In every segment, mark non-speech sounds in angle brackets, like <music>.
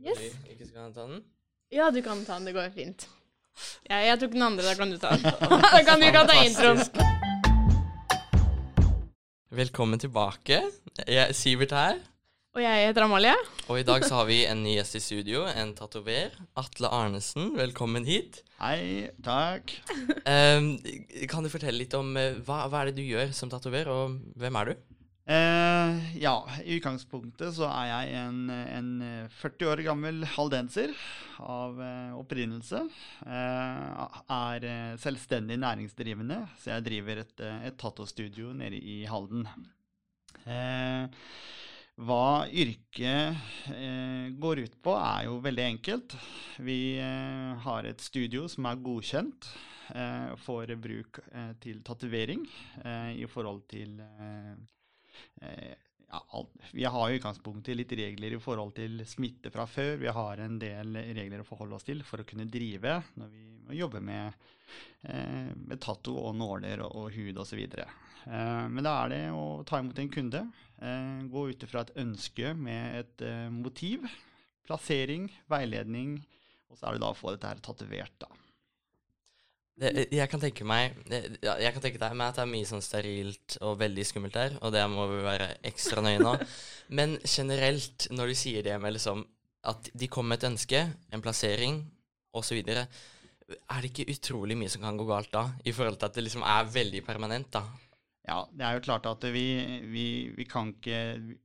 Yes. Ikke skal ta den? Ja, du kan ta den. Det går fint. Ja, jeg tok den andre, da kan du ta den. <laughs> Da kan du ikke ta introen. Velkommen tilbake. Jeg er Sivert her. Og jeg heter Amalie. Og i dag så har vi en ny gjest i studio, en tatover. Atle Arnesen, velkommen hit. Hei, takk. Um, kan du fortelle litt om uh, hva, hva er det du gjør som tatover, og hvem er du? Eh, ja, i utgangspunktet så er jeg en, en 40 år gammel haldenser av eh, opprinnelse. Eh, er eh, selvstendig næringsdrivende, så jeg driver et, eh, et tattostudio nede i Halden. Eh, hva yrket går ut på, er jo veldig enkelt. Vi har et studio som er godkjent for bruk til tatovering i forhold til eh, ja. Vi har i utgangspunktet litt regler i forhold til smitte fra før. Vi har en del regler å forholde oss til for å kunne drive når vi jobber med, eh, med tatto og nåler og, og hud osv. Eh, men da er det å ta imot en kunde, eh, gå ut ifra et ønske med et eh, motiv, plassering, veiledning, og så er det da å få dette her tatovert. da. Jeg kan tenke meg Jeg kan tenke meg at det er mye sånn sterilt og veldig skummelt der, og det må vi være ekstra nøye nå. <laughs> Men generelt, når du sier det med liksom at de kommer med et ønske, en plassering osv., er det ikke utrolig mye som kan gå galt da? I forhold til at det liksom er veldig permanent, da. Ja, det er jo klart at vi, vi, vi, kan, ikke,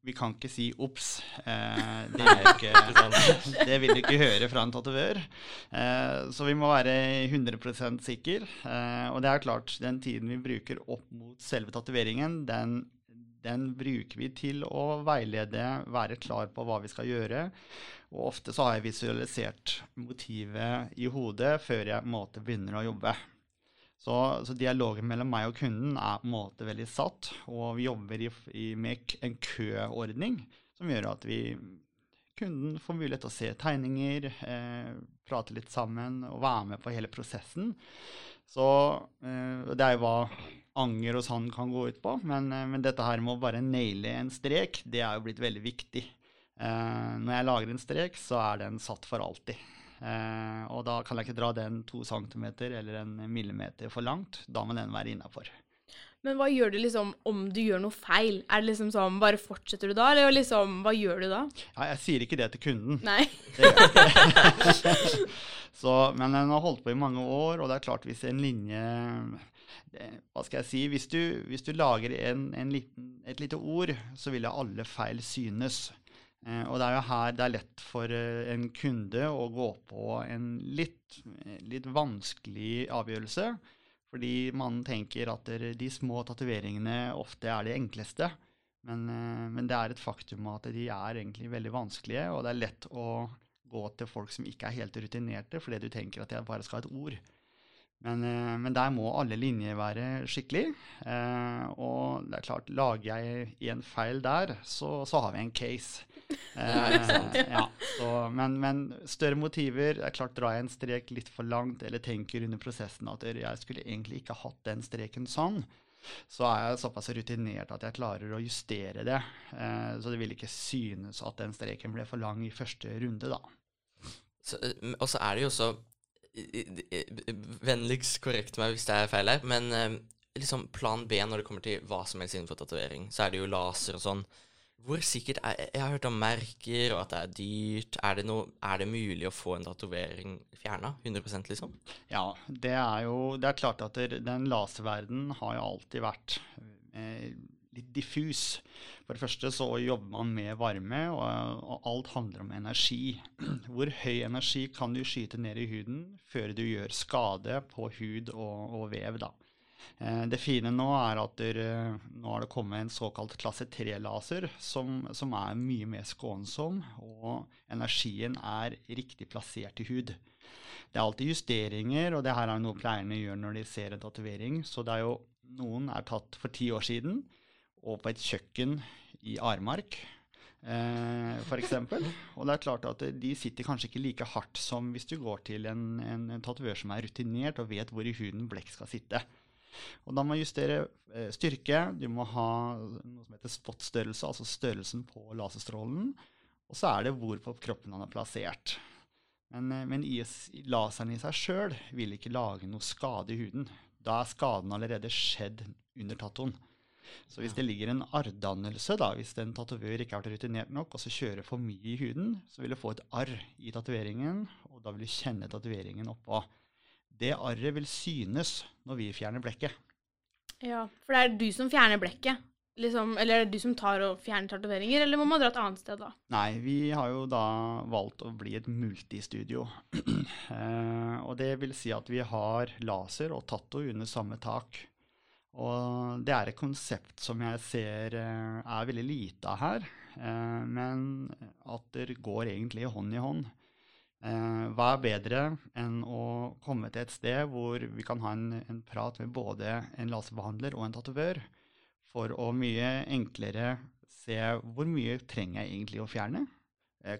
vi kan ikke si obs. Eh, det, ikke- <laughs> <laughs> det vil du ikke høre fra en tatovør. Eh, så vi må være 100% sikre. Eh, og det er klart, den tiden vi bruker opp mot selve tatoveringen, den, den bruker vi til å veilede, være klar på hva vi skal gjøre. Og ofte så har jeg visualisert motivet i hodet før jeg måte begynner å jobbe. Så, så dialogen mellom meg og kunden er på en måte veldig satt, og vi jobber i, i, med en køordning som gjør at vi, kunden får mulighet til å se tegninger, eh, prate litt sammen og være med på hele prosessen. Så eh, det er jo hva anger og sånn kan gå ut på, men, eh, men dette her med å bare naile en strek, det er jo blitt veldig viktig. Eh, når jeg lager en strek, så er den satt for alltid. Eh, og da kan jeg ikke dra den to centimeter eller en millimeter for langt. Da må den være innafor. Men hva gjør du liksom om du gjør noe feil? Er det liksom sånn, bare fortsetter du da, eller liksom, hva gjør du da? Ja, jeg sier ikke det til kunden. Nei. Det gjør jeg ikke. Så, men den har holdt på i mange år, og det er klart hvis en linje Hva skal jeg si? Hvis du, hvis du lager en, en liten, et lite ord, så vil alle feil synes. Eh, og det er jo her det er lett for eh, en kunde å gå på en litt, litt vanskelig avgjørelse. Fordi man tenker at de små tatoveringene ofte er de enkleste. Men, eh, men det er et faktum at de er egentlig veldig vanskelige, og det er lett å gå til folk som ikke er helt rutinerte, fordi du tenker at jeg bare skal ha et ord. Men, eh, men der må alle linjer være skikkelig. Eh, og det er klart, lager jeg en feil der, så, så har vi en case. <laughs> Ja. Eh, ja, så, men, men større motiver det er klart Drar jeg en strek litt for langt, eller tenker under prosessen at jeg skulle egentlig ikke hatt den streken sånn, så er jeg såpass rutinert at jeg klarer å justere det. Eh, så det vil ikke synes at den streken ble for lang i første runde, da. Så, og så er det jo i- Vennligst korrekt meg hvis det er feil her, men eh, liksom plan B når det kommer til hva som helst innenfor tatovering, så er det jo laser og sånn. Hvor sikkert er Jeg har hørt om merker, og at det er dyrt. Er det, noe, er det mulig å få en tatovering fjerna? 100% liksom? Ja, det er jo Det er klart at den laserverdenen har jo alltid vært eh, litt diffus. For det første så jobber man med varme, og, og alt handler om energi. <clears throat> Hvor høy energi kan du skyte ned i huden før du gjør skade på hud og, og vev, da. Eh, Det fine nå er at der, eh, nå har det kommet en såkalt klasse 3-laser, som, som er mye mer skånsom, og energien er riktig plassert i hud. Det er alltid justeringer, og det her er noe pleierne gjør når de ser en tatovering. Så det er jo noen er tatt for ti år siden, og på et kjøkken i Armark, eh, f.eks. <laughs> Og det er klart at de sitter kanskje ikke like hardt som hvis du går til en, en, en tatovør som er rutinert og vet hvor i huden blekk skal sitte. Og da må man justere eh, styrke, du må ha noe som heter spot-størrelse, altså størrelsen på laserstrålen. Og så er det hvor på kroppen han er plassert. Men, eh, men IS, laseren i seg sjøl vil ikke lage noe skade i huden. Da er skaden allerede skjedd under tattoen. Så hvis det ligger en arrdannelse, da, hvis en tatovør ikke har vært rutinert nok, og så kjører for mye i huden, så vil du få et arr i tatoveringen, og da vil du kjenne tatoveringen oppå. Det arret vil synes når vi fjerner blekket. Ja, for det er du som fjerner blekket. Liksom, eller er det du som tar og fjerner tatoveringer, eller må man dra et annet sted da? Nei, vi har jo da valgt å bli et multistudio. <clears throat> eh, og det vil si at vi har laser og tatto under samme tak. Og det er et konsept som jeg ser eh, er veldig lite av her, eh, men at det går egentlig hånd i hånd. Eh, hva er bedre enn å komme til et sted hvor vi kan ha en, en prat med både en laserbehandler og en tatovør, for å mye enklere se hvor mye trenger jeg egentlig å fjerne.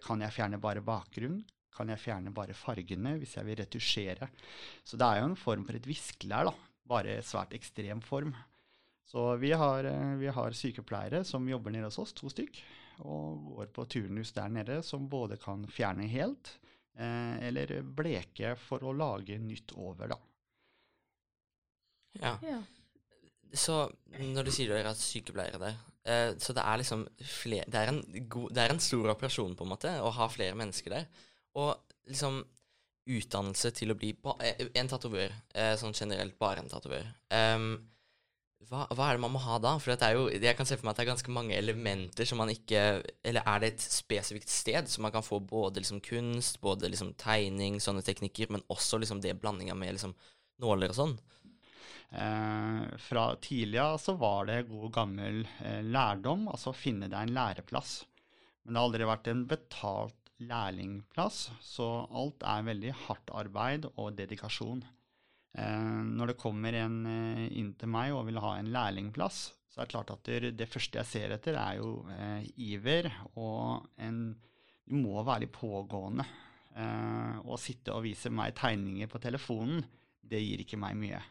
Kan jeg fjerne bare bakgrunn? Kan jeg fjerne bare fargene hvis jeg vil retusjere? Så det er jo en form for et viskelær, da bare svært ekstrem form. Så vi har, eh, vi har, sykepleiere som jobber nede hos oss, to stykk, og går på turnus der nede, som både kan fjerne helt eh, eller bleke for å lage nytt over, da. Ja. ja. Så når du sier du har sykepleiere der, eh, så det er liksom flere det er, god, det er, en stor operasjon, på en måte, å ha flere mennesker der. Og liksom utdannelse til å bli eh, en tatovør, eh, sånn generelt bare en tatovør. Um, hva, hva, er det man må ha da? For det er jo, jeg kan se for meg at det er ganske mange elementer som man ikke Eller er det et spesifikt sted som man kan få både liksom kunst, både liksom tegning, sånne teknikker, men også liksom det blandinga med liksom nåler og sånn? Eh, fra tidligere så var det god gammel eh, lærdom, altså finne deg en læreplass. Men det har aldri vært en betalt lærlingplass, så alt er veldig hardt arbeid og dedikasjon. Eh, når det kommer en eh, inn til meg og vil ha en lærlingplass, så er det klart at det, det første jeg ser etter, er jo eh, iver og en Du må være pågående. Eh, å sitte og vise meg tegninger på telefonen, det gir ikke meg mye.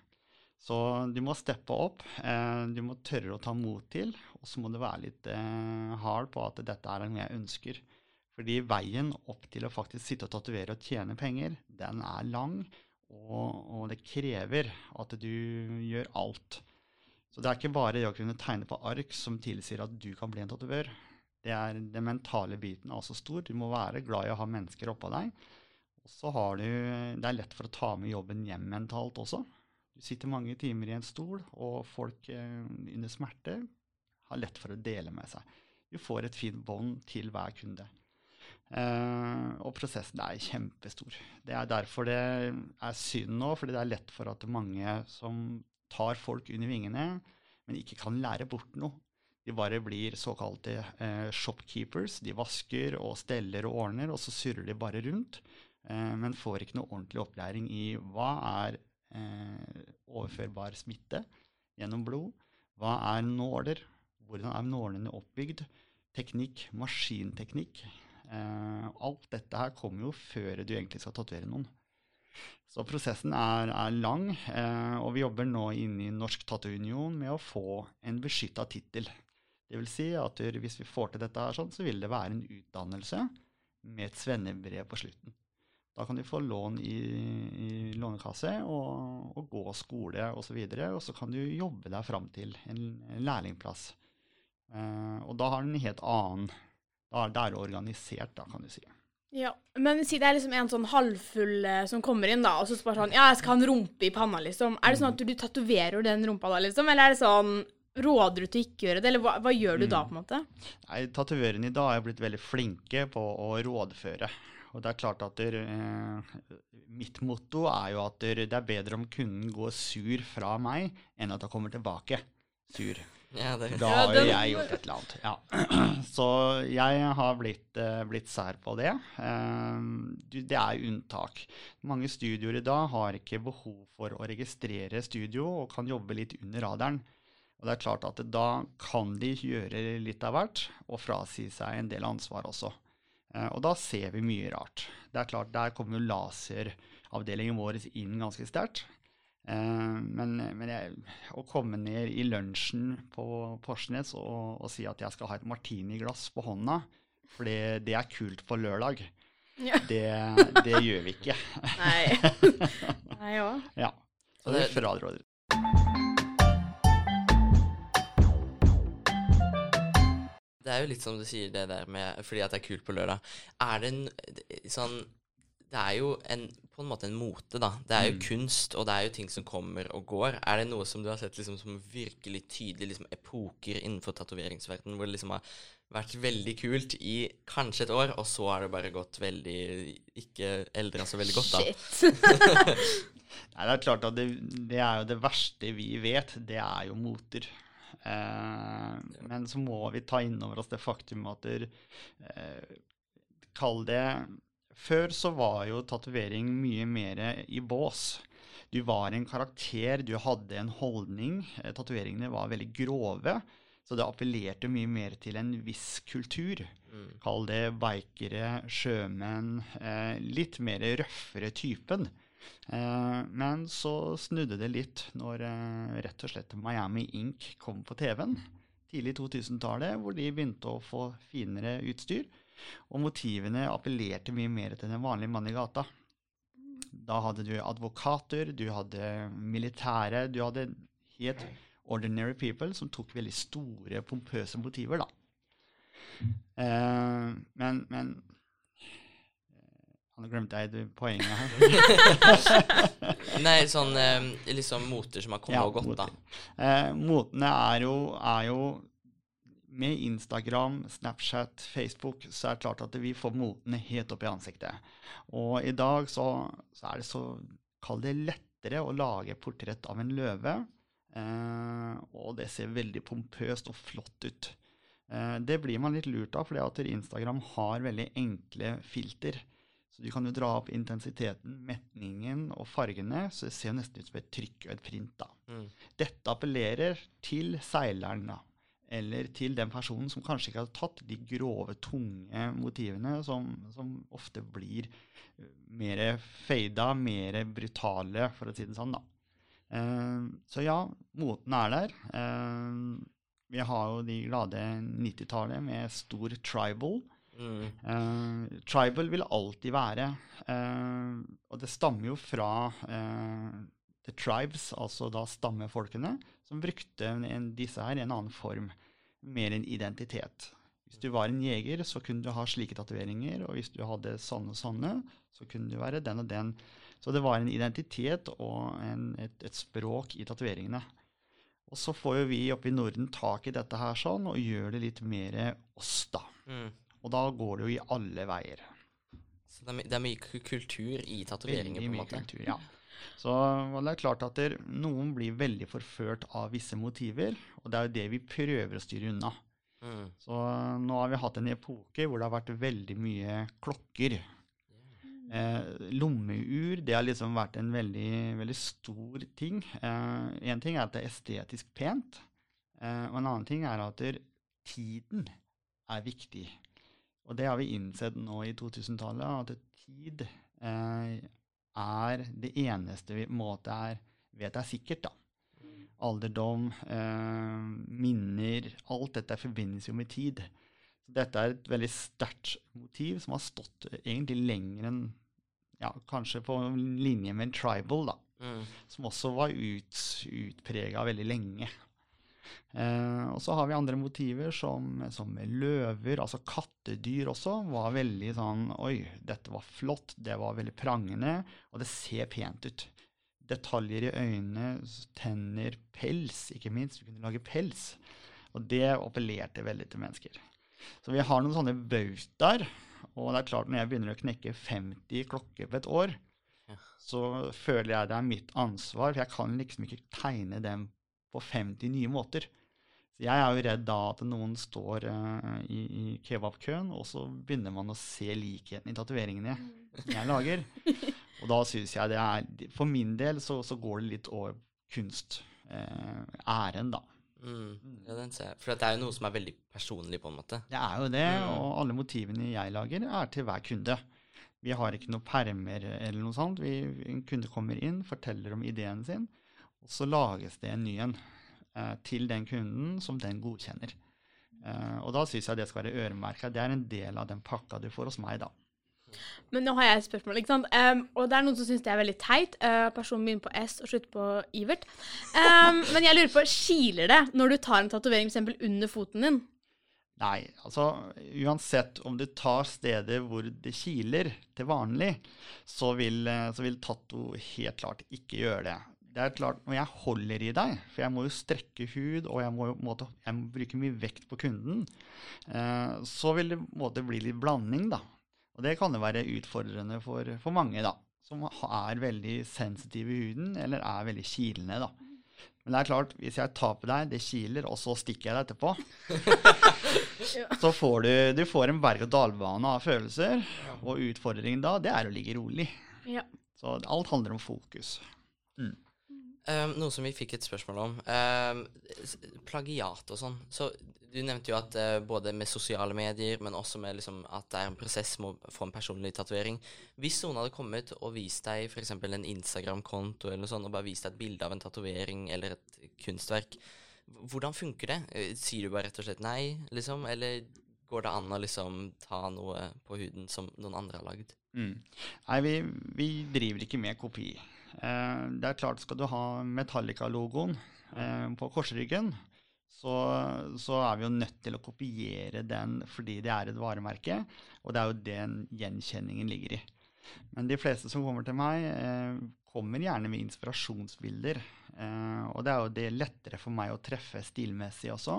Så du må steppe opp. Eh, du må tørre å ta mot til, og så må du være litt eh, hard på at dette er noe jeg ønsker. Fordi veien opp til å faktisk sitte og tatovere og tjene penger, den er lang, og, og, det krever at du gjør alt. Så det er ikke bare det å kunne tegne på ark som tilsier at du kan bli en tatovør. Det er Den mentale biten er også stor. Du må være glad i å ha mennesker oppå deg. Og så har du Det er lett for å ta med jobben hjem mentalt også. Du sitter mange timer i en stol, og folk eh, under smerte har lett for å dele med seg. Du får et fint bånd til hver kunde. Uh, og prosessen er kjempestor. Det er derfor det er synd nå, fordi det er lett for at mange som tar folk under vingene, men ikke kan lære bort noe. De bare blir såkalte uh, shopkeepers. De vasker og steller og ordner, og så surrer de bare rundt. Uh, men får ikke noe ordentlig opplæring i hva er overførbar smitte gjennom blod, hva er nåler, hvordan er nålene oppbygd, teknikk, maskinteknikk. Eh, alt dette her kommer jo før du egentlig skal tatovere noen. Så prosessen er, er lang, eh, og vi jobber nå inne i Norsk Tattoounion med å få en beskytta tittel. vil Si at hvis vi får til dette, her sånn, så vil det være en utdannelse med et svennebrev på slutten. Da kan du få lån i, i lånekasse og, og, gå skole osv. Og, så videre, og så kan du jobbe deg fram til en, en lærlingplass. Eh, og da har den en helt annen da, da er det organisert, da, kan du si. Ja, Men si det er liksom en sånn halvfull eh, som kommer inn, da, og så spør sånn Ja, jeg skal ha en rumpe i panna, liksom. Er det sånn at du, du tatoverer den rumpa da, liksom? Eller er det sånn Råder du til ikke å gjøre det, eller hva, hva gjør du mm. da, på en måte? Nei, Tatovørene i dag er blitt veldig flinke på å rådføre. Og det er klart at der, eh, Mitt motto er jo at der, det er bedre om kunden går sur fra meg, enn at han kommer tilbake sur. Ja, det... Da har jo jeg gjort et eller annet. Ja. <clears throat> Så jeg har blitt, uh, blitt sær på det. Uh, det er unntak. Mange studioer i dag har ikke behov for å registrere studio og kan jobbe litt under radaren. Og det er klart at da kan de gjøre litt av hvert og frasi seg en del ansvar også. Uh, og da ser vi mye rart. Det er klart, Der kommer jo laseravdelingen vår inn ganske sterkt. Eh, men, men jeg, å komme ned i lunsjen på Porsnes og, og, si at jeg skal ha et martiniglass på hånda For det, det er kult på lørdag. Ja. Det, det gjør vi ikke. <laughs> Nei. Nei, ja. <laughs> Ja. Så Og det det- fraråder. Det er jo litt som du sier det der med fordi at det er kult på lørdag. Er det en sånn Det er jo en, på en måte en mote, da. Det er jo Mm. kunst, og det er jo ting som kommer og går. Er det noe som du har sett liksom som virkelig tydelig liksom epoker innenfor tatoveringsverdenen, hvor det liksom har vært veldig kult i kanskje et år, og så har det bare gått veldig Ikke eldra så veldig godt, da. Shit. <laughs> Nei, det er klart at det, det er jo det verste vi vet, det er jo moter. Eh, men så må vi ta inn over oss det faktum at eh, Kall det Før så var jo tatovering mye mer i bås. Du var en karakter, du hadde en holdning. Eh, Tatoveringene var veldig grove, så det appellerte mye mer til en viss kultur. Mm. Kall det bikere, sjømenn, eh, litt mer røffere typen. Eh, men så snudde det litt når eh, rett og slett Miami Ink kom på TV-en tidlig 2000-tallet, hvor de begynte å få finere utstyr. Og motivene appellerte mye mer til den vanlige mann i gata. Da hadde du advokater, du hadde militære, du hadde helt ordinary people som tok veldig store, pompøse motiver, da. Uh, men, men Nå glemte jeg poenget her. <laughs> Nei, sånn eh, liksom moter som har kommet Ja, og gått, da. Eh, motene er jo, er jo Med Instagram, Snapchat, Facebook, så er det klart at vi får motene helt opp i ansiktet. Og i dag så, så er det så Kall det lettere å lage portrett av en løve. Eh, og det ser veldig pompøst og flott ut. Eh, det blir man litt lurt av, fordi at Instagram har veldig enkle filter. Så du kan jo dra opp intensiteten, metningen og fargene, så det ser nesten ut som et trykk og et print. da. Mm. Dette appellerer til seileren, da. Eller til den personen som kanskje ikke har tatt de grove, tunge motivene som, som ofte blir eh, mer fada, mer brutale, for å si det sånn, da. Eh, så ja, moten er der. Eh, vi har jo de glade 90-tallet med stor tribal. Mm. Eh, tribal vil alltid være, og det stammer jo fra the tribes, altså da stammefolkene, som brukte en, disse her i en annen form, mer en identitet. Hvis du var en jeger, så kunne du ha slike tatoveringer, og hvis du hadde sånne og sånne, så kunne du være den og den. Så det var en identitet og en, et, et språk i tatoveringene. Og så får jo vi oppe i Norden tak i dette her sånn, og gjør det litt mer oss, da. Mm. Og da går det jo i alle veier. Så det er, det er mye kultur i tatoveringer, på en måte. kultur, ja. <laughs> Så og det er klart at der, noen blir veldig forført av visse motiver, og det er jo det vi prøver å styre unna. Mm. Så nå har vi hatt en epoke hvor det har vært veldig mye klokker. Eh, lommeur det har liksom vært en veldig, veldig stor ting. Én ting er at det er estetisk pent, eh, og en annen ting er at der, tiden er viktig. Og det har vi innsett nå i 2000-tallet, at tid eh, er det eneste vi på en måte er, vet er sikkert. da. Alderdom, eh, minner Alt dette forbindes jo med tid. Så dette er et veldig sterkt motiv som har stått eh, egentlig lenger enn ja, Kanskje på linje med en tribal, da. Mm. Som også var ut, utprega veldig lenge. Eh, og så har vi andre motiver som, som løver, altså kattedyr også, var veldig sånn Oi, dette var flott, det var veldig prangende, og det ser pent ut. Detaljer i øynene, tenner, pels, ikke minst. Vi kunne lage pels. Og det appellerte veldig til mennesker. Så vi har noen sånne bautaer. Og det er klart, når jeg begynner å knekke 50 klokker på et år, så føler jeg det er mitt ansvar, for jeg kan liksom ikke tegne dem på 50 nye måter. Så jeg er jo redd da at noen står uh, i, i kebabkøen, og så begynner man å se likheten i tatoveringene som jeg lager. <laughs> Og da syns jeg det er For min del så, så går det litt over kunstæren, da. Mm. Ja, den ser jeg. For det er jo noe som er veldig personlig, på en måte. Det er jo det, Mm. og alle motivene jeg lager, er til hver kunde. Vi har ikke noen permer eller noe sånt. Vi, en kunde kommer inn, forteller om ideen sin, og så lages det en ny en eh, til den kunden som den godkjenner. Eh, og da syns jeg det skal være øremerka. Det er en del av den pakka du får hos meg, da. Men nå har jeg et spørsmål, ikke sant. Um, og det er noen som syns det er veldig teit. Uh, personen begynner på S og slutter på Ivert. Um, <laughs> men jeg lurer på, kiler det når du tar en tatovering f.eks. under foten din? Nei, altså uansett om du tar steder hvor det kiler til vanlig, så vil, så vil tatto helt klart ikke gjøre det det er klart, Når jeg holder i deg, for jeg må jo strekke hud og jeg må, måte, jeg må bruke mye vekt på kunden, eh, så vil det måte, bli litt blanding. da. Og det kan jo være utfordrende for, for, mange da, som er veldig sensitive i huden eller er veldig kilende. da. Men det er klart, hvis jeg tar på deg, det kiler, og så stikker jeg deg etterpå, <laughs> så får du, du får en berg-og-dal-bane av følelser. Og utfordringen da, det er å ligge rolig. Ja. Så alt handler om fokus. Mm. Um, noe som vi fikk et spørsmål om. Um, plagiat og sånn. Så Du nevnte jo at uh, både med sosiale medier, men også med liksom, at det er en prosess med å få en personlig tatovering. Hvis noen hadde kommet og vist deg f.eks. en Instagram-konto eller noe sånt, og bare vist deg et bilde av en tatovering eller et kunstverk, hvordan funker det? Eh, sier du bare rett og slett nei, liksom? Eller går det an å liksom ta noe på huden som noen andre har lagd? Mm. Nei, vi, vi driver ikke med kopi. Eh, det er klart, skal du ha Metallica-logoen eh, på korsryggen, så, så, er vi jo nødt til å kopiere den fordi det er et varemerke, og det er jo den gjenkjenningen ligger i. Men de fleste som kommer til meg, eh, kommer gjerne med inspirasjonsbilder. og det er jo det lettere for meg å treffe stilmessig også.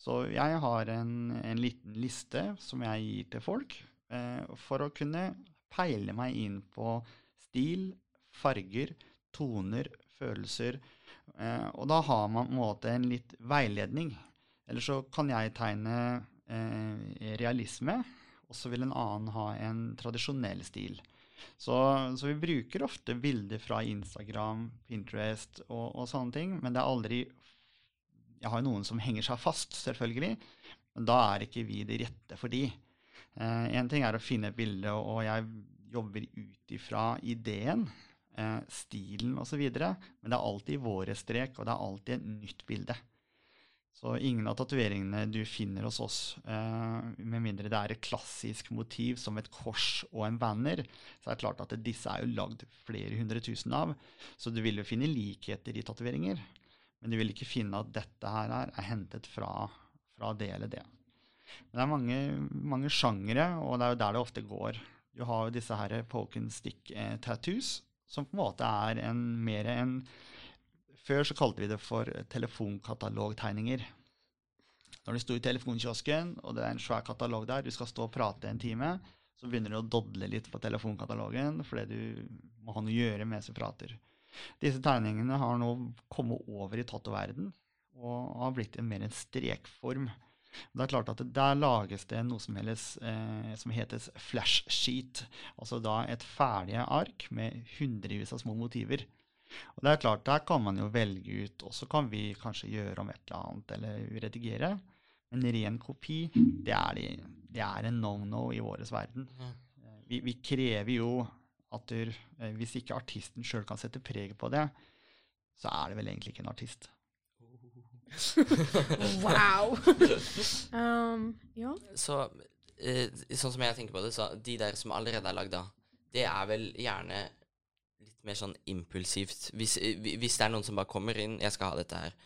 Så jeg har en, en liten liste som jeg gir til folk for å kunne peile meg inn på stil, farger, toner, følelser. Eh, og da har man på en måte en litt veiledning. Eller så kan jeg tegne eh, realisme, og så vil en annen ha en tradisjonell stil. Så, så, vi bruker ofte bilder fra Instagram, Pinterest og, og, sånne ting, men det er aldri Jeg har jo noen som henger seg fast, selvfølgelig, men da er ikke vi de rette for de. Én eh, ting er å finne et bilde, og jeg jobber ut ifra ideen eh, stilen osv. Men det er alltid våre strek, og det er alltid et nytt bilde. Så ingen av tatoveringene du finner hos oss, eh, med mindre det er et klassisk motiv som et kors og en banner, så er det klart at disse er jo lagd flere hundre tusen av. Så du vil jo finne likheter i tatoveringer. Men du vil ikke finne at dette her er, hentet fra, fra, det eller det. Men det er mange, mange sjangere, og det er jo der det ofte går. Du har jo disse her poke and stick eh, tattoos, som på en måte er en, mer en Før så kalte vi det for telefonkatalogtegninger. Når du sto i telefonkiosken, og det er en svær katalog der, du skal stå og prate en time, så begynner du å dodle litt på telefonkatalogen fordi du må ha noe å gjøre mens du prater. Disse tegningene har nå kommet over i tattoverden og har blitt en mer en strekform. Det er klart at Der lages det noe som, helst, eh, som heter flash sheet. Altså da et ferdig ark med hundrevis av små motiver. Og det er klart, Der kan man jo velge ut, og så kan vi kanskje gjøre om et eller annet eller redigere. En ren kopi, det er, det er en no-no i vår verden. Vi, vi, krever jo at der, eh, hvis ikke artisten sjøl kan sette preg på det, så er det vel egentlig ikke en artist. <laughs> wow. <laughs> um, ja. Så eh, sånn som jeg tenker på det, så de der som allerede er lagd, da, det er vel gjerne litt mer sånn impulsivt. Hvis, eh, hvis, det er noen som bare kommer inn 'Jeg skal ha dette her'.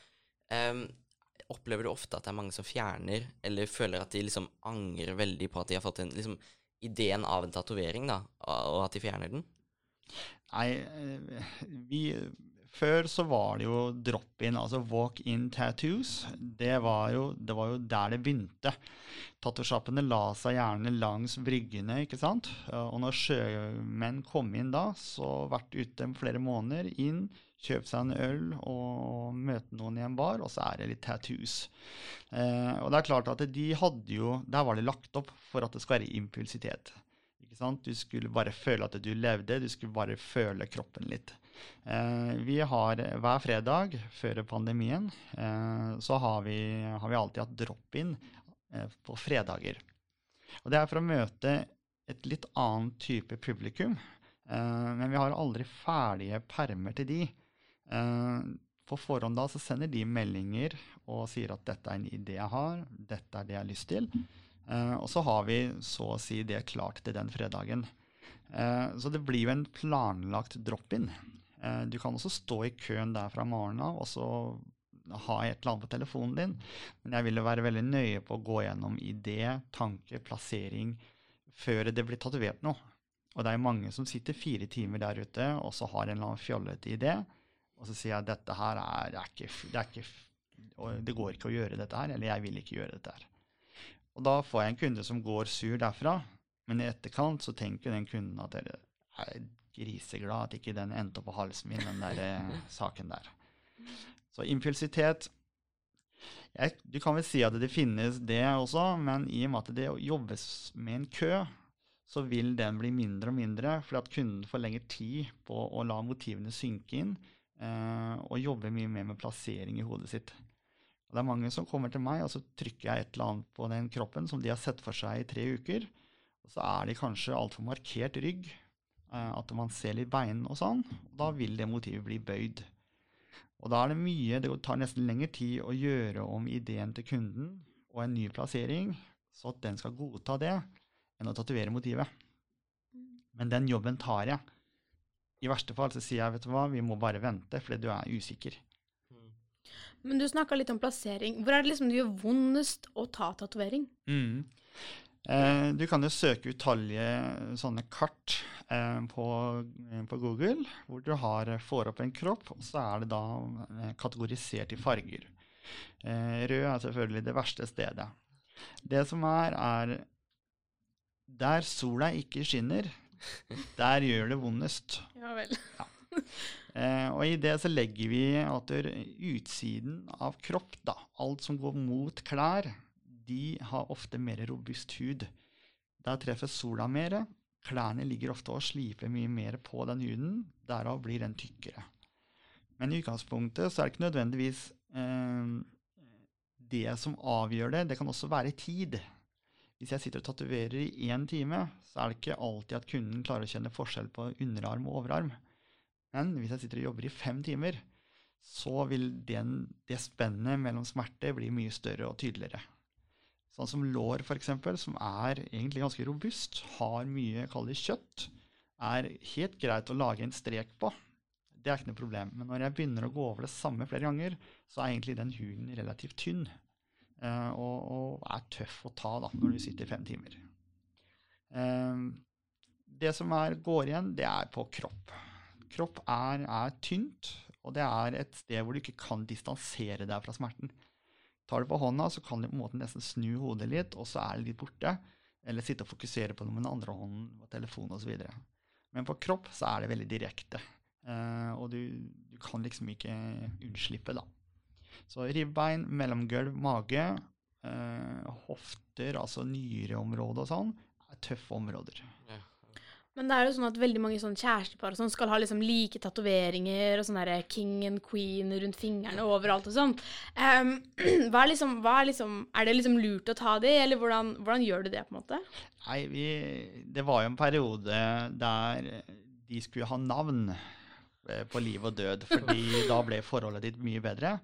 Um, opplever du ofte at det er mange som fjerner, eller føler at de liksom angrer veldig på at de har fått en, liksom, ideen av en tatovering, da, og at de fjerner den? Nei, eh, vi før så var det jo drop-in, altså walk-in tattoos. Det var, jo, det var, jo, der det begynte. Tattosjappene la seg gjerne langs bryggene, ikke sant. Og når sjømenn kom inn da, så vært ute flere måneder, inn, kjøpe seg en øl og møte noen i en bar, og så er det litt tattoos. Eh, og det er klart at de hadde jo Der var det lagt opp for at det skal være impulsitet. Ikke sant? Du skulle bare føle at du levde, du skulle bare føle kroppen litt. Eh, vi har hver fredag før pandemien eh, så har vi, har vi alltid hatt drop-in eh, på fredager. Og det er for å møte et litt annet type publikum. men vi har aldri ferdige permer til de. på forhånd da så sender de meldinger og sier at dette er en idé jeg har, dette er det jeg har lyst til. Og så har vi så å si det klart til den fredagen. Så det blir jo en planlagt drop-in. Eh, du kan også stå i køen der fra morgenen av og så ha et eller annet på telefonen din. Men jeg ville være veldig nøye på å gå gjennom idé, tanke, plassering før det blir tatovert noe. Og det er mange som sitter fire timer der ute og så har en eller annen fjollete idé. Og så sier jeg at dette her er, det er ikke, det er ikke det går ikke å gjøre dette her, eller jeg vil ikke gjøre dette her. Og da får jeg en kunde som går sur derfra, men i etterkant så tenker den kunden at det er griseglad at ikke den endte på halsen min, den der eh, <laughs> saken der. Så impulsitet jeg, Du kan vel si at det finnes det også, men i og med at det jobbes med en kø, så vil den bli mindre og mindre, fordi at kunden får lengre tid på å la motivene synke inn, eh, og jobbe mye mer med plassering i hodet sitt. Og det er mange som kommer til meg, og så trykker jeg et eller annet på den kroppen som de har sett for seg i tre uker. Og så er de kanskje altfor markert rygg, at man ser litt bein og sånn. og Da vil det motivet bli bøyd. Og da er det mye, det tar nesten lengre tid å gjøre om ideen til kunden og en ny plassering, så at den skal godta det, enn å tatovere motivet. Men den jobben tar jeg. I verste fall så sier jeg vet du hva, vi må bare vente fordi du er usikker. Men du snakka litt om plassering. Hvor er det liksom det gjør vondest å ta tatovering? Mm. Eh, du kan jo søke utallige sånne kart eh, på, eh, på, Google, hvor du har, får opp en kropp, og så er det da kategorisert i farger. Eh, rød er selvfølgelig det verste stedet. Det som er, er der sola ikke skinner, der gjør det vondest. <laughs> Ja vel. Ja. Eh, og i det så legger vi at utsiden av kropp, da, alt som går mot klær, de har ofte mer robust hud. Der treffer sola mer. Klærne ligger ofte og sliper mye mer på den huden. Derav blir den tykkere. Men i utgangspunktet så er det ikke nødvendigvis eh, det som avgjør det. Det kan også være tid. Hvis jeg sitter og tatoverer i én time, så er det ikke alltid at kunden klarer å kjenne forskjell på underarm og overarm. Men hvis jeg sitter og jobber i fem timer, så vil den, det spennet mellom smerte bli mye større og tydeligere. Sånn som lår, f.eks., som er egentlig ganske robust, har mye kjøtt, er helt greit å lage en strek på. Det er ikke noe problem. Men når jeg begynner å gå over det samme flere ganger, så er egentlig den huden relativt tynn. Uh, og, og, er tøff å ta da, når du sitter fem timer. Uh, det som er, går igjen, det er på kropp. Kropp er, er, tynt, og det er et sted hvor du ikke kan distansere deg fra smerten. Tar du på hånda, så kan du på en måte nesten snu hodet litt, og så er det litt borte. Eller sitte og fokusere på det med den andre hånden, på telefon osv. Men på kropp så er det veldig direkte. Uh, og du, du, kan liksom ikke unnslippe, da. Så ribbein, mellomgulv, mage, uh, hofter, altså nyreområde og sånn, er tøffe områder. Ja. Men det er jo sånn at veldig mange sånn kjærestepar sånn skal ha liksom like tatoveringer og sånn derre king and queen rundt fingrene overalt og sånn. Um, <clears throat> hva er liksom, hva er liksom Er det liksom lurt å ta det, eller hvordan, hvordan gjør du det, på en måte? Nei, vi Det var jo en periode der de skulle ha navn eh, på liv og død, fordi <laughs> da ble forholdet ditt mye bedre.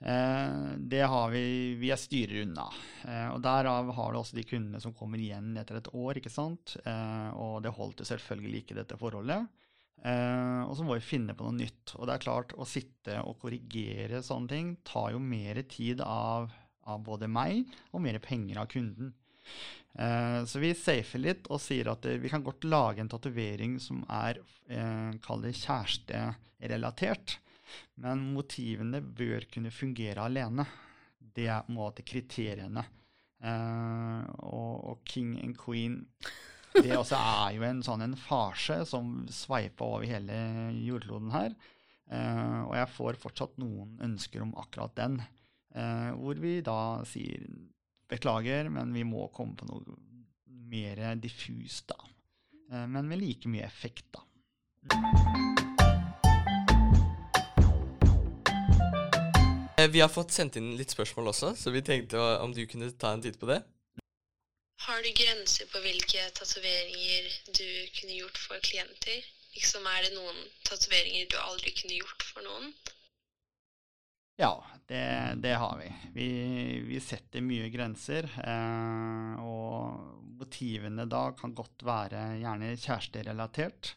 Eh, det har vi via styrer unna. Eh, og Derav har du også de kundene som kommer igjen etter et år. ikke sant? Eh, og det holdt jo selvfølgelig ikke dette forholdet. og så må vi finne på noe nytt. Og det er klart, å sitte og korrigere sånne ting tar jo mer tid av, av både meg og mer penger av kunden. så vi safer litt og sier at vi kan godt lage en tatovering som er kjæresterelatert. Men motivene bør kunne fungere alene. Det er på en måte kriteriene. Uh, og, og, king and queen det også er jo en sånn en farse som sveiper over hele jordkloden her. Uh, og jeg får fortsatt noen ønsker om akkurat den, uh, hvor vi da sier beklager, men vi må komme på noe mer diffust, da. men med like mye effekt, da. Vi har fått sendt inn litt spørsmål også, så vi tenkte om du kunne ta en titt på det. Har du grenser på hvilke tatoveringer du kunne gjort for klienter? Liksom Er det noen tatoveringer du aldri kunne gjort for noen? Ja, det, det har vi. vi. Vi setter mye grenser. Eh, og motivene da kan godt være gjerne kjæresterelatert.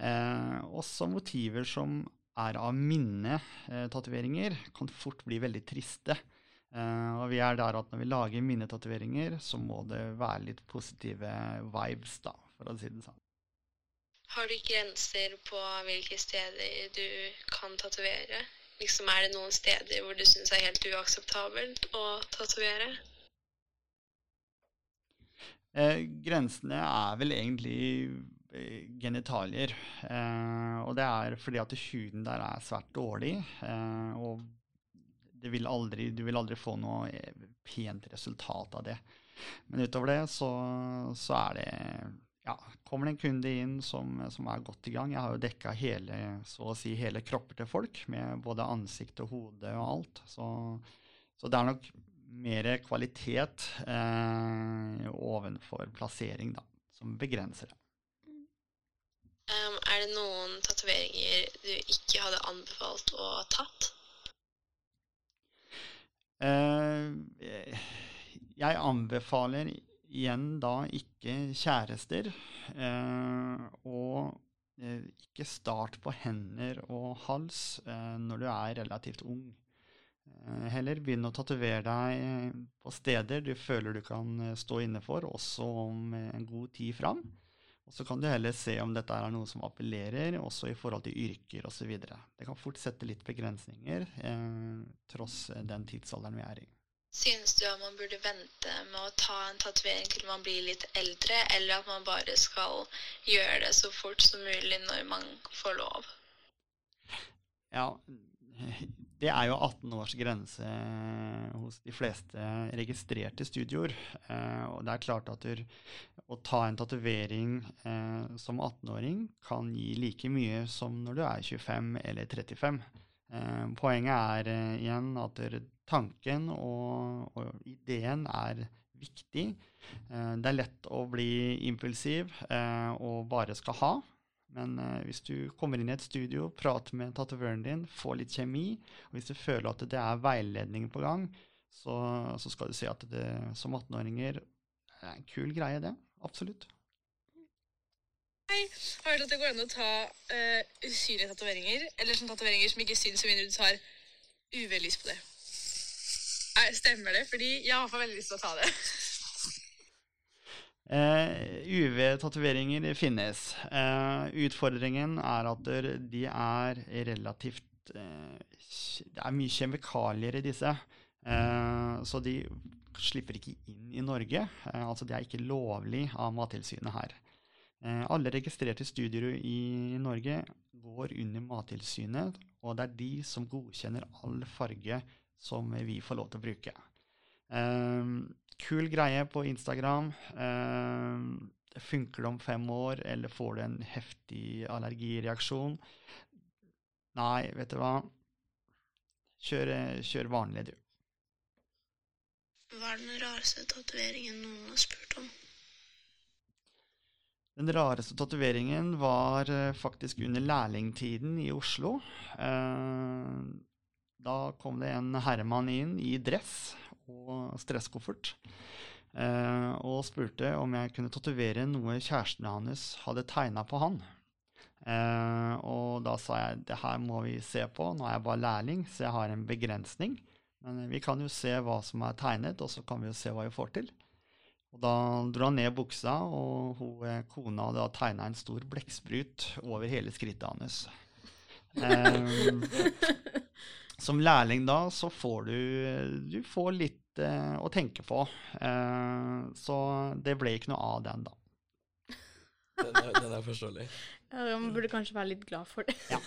Eh, også motiver som er av minnetatoveringer, kan fort bli veldig triste. Uh, og vi er der at når vi lager minnetatoveringer, så må det være litt positive vibes, da, for å si det sånn. Har du grenser på hvilke steder du kan tatovere? Liksom, er det noen steder hvor du syns er helt uakseptabelt å tatovere? Eh, grensene er vel egentlig eh, genitalier. Eh, og det er fordi at huden der er svært dårlig. Eh, og vil aldri, du vil aldri få noe eh, pent resultat av det. Men utover det så, så er det ja, kommer det en kunde inn som, som, er godt i gang Jeg har jo dekka hele, så si hele kropper til folk, med både ansikt og hode og alt. Så, så det er nok mer kvalitet eh, ovenfor plassering da, som begrenser det. Um, er det noen tatoveringer du ikke hadde anbefalt å ha tatt? Eh, jeg anbefaler igjen da ikke kjærester. Eh, og eh, ikke start på hender og hals eh, når du er relativt ung. Eh, heller begynn å tatovere deg på steder du føler du kan stå inne for, også om en god tid fram. Og så kan du heller se om dette er noe som appellerer, også i forhold til yrker osv. Det kan fort sette litt begrensninger, eh, tross den tidsalderen vi er i. Synes du at man burde vente med å ta en tatovering til man blir litt eldre, eller at man bare skal gjøre det så fort som mulig når man får lov? Ja, det er jo 18 års grense hos de fleste registrerte studioer. Eh, og det er klart at du, å ta en tatovering eh, som 18-åring kan gi like mye som når du er 25 eller 35. Eh, poenget er igjen at tanken og, og, ideen er viktig. Eh, det er lett å bli impulsiv eh, og bare skal ha. Men eh, hvis du kommer inn i et studio, prater med tatovøren din, får litt kjemi, og hvis du føler at det er veiledning på gang, så, så skal du si at det som 18-åringer er en kul greie, det. Absolutt. Hei. Har hørt at det går an å ta uh, usynlige tatoveringer, eller sånne tatoveringer som ikke syns, med mindre du tar UV-lys på det. Nei, stemmer det? Fordi jeg har for veldig lyst til å ta det. <laughs> Uh, UV-tatoveringer finnes. Uh, utfordringen er at de er relativt uh, Det er mye kjemikalier i disse. så de slipper ikke inn i Norge. altså De er ikke lovlig av Mattilsynet her. alle registrerte studier i Norge går under Mattilsynet, og det er de som godkjenner all farge som vi får lov til å bruke. Um, kul greie på Instagram. Um, funker det om fem år, eller får du en heftig allergireaksjon? Nei, vet du hva. Kjør, kjør vanlig, du. Hva er den rareste tatoveringen noen har spurt om? Den rareste tatoveringen var uh, faktisk under lærlingtiden i Oslo. Uh, da kom det en herremann inn i dress og stresskoffert eh, og spurte om jeg kunne tatovere noe kjæresten hans hadde tegna på han. Eh, og da sa jeg det her må vi se på, nå er jeg bare lærling, så jeg har en begrensning. Men vi kan jo se hva som er tegnet, og så kan vi jo se hva vi får til. Og da dro han ned buksa, og hun, eh, kona hadde tegna en stor blekksprut over hele skrittet hans. <laughs> Eh, som lærling da, så får du, du får litt eh, å tenke på. Eh, så det ble ikke noe av den, da. Den er, den er forståelig. Ja, man burde kanskje være litt glad for det. Ja.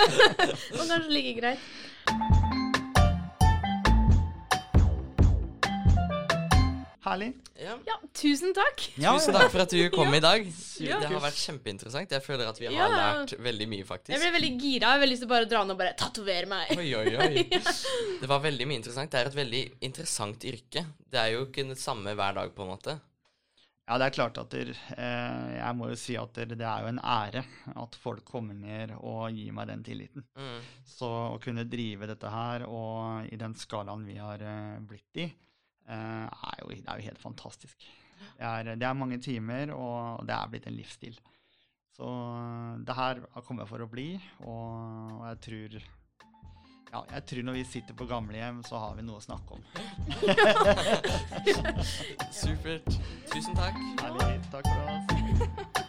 <laughs> Og kanskje like greit. Herlig. Ja. Ja, tusen takk. Ja, Tusen takk for at du kom Ja. i dag. Det har vært kjempeinteressant. Jeg føler at vi har Ja. lært veldig mye, faktisk. Jeg ble veldig gira. Jeg har veldig lyst til å bare dra ned og bare tatovere meg. Oi, oi, oi. <laughs> Det var veldig mye interessant. Det er et veldig interessant yrke. Det er jo ikke det samme hver dag, på en måte. Ja, det er klart at der, eh, Jeg må jo si at der, det er jo en ære at folk kommer ned og gir meg den tilliten. Mm. Så å kunne drive dette her, og i den skalaen vi har eh, blitt i, er, jo, det er jo helt fantastisk. Det er, det er mange timer, og det er blitt en livsstil. Så eh, det her har kommet for å bli, og, og jeg tror ja, jeg tror når vi sitter på gamlehjem, så har vi noe å snakke om. <laughs> Supert. Tusen takk. Herlig. Takk for oss.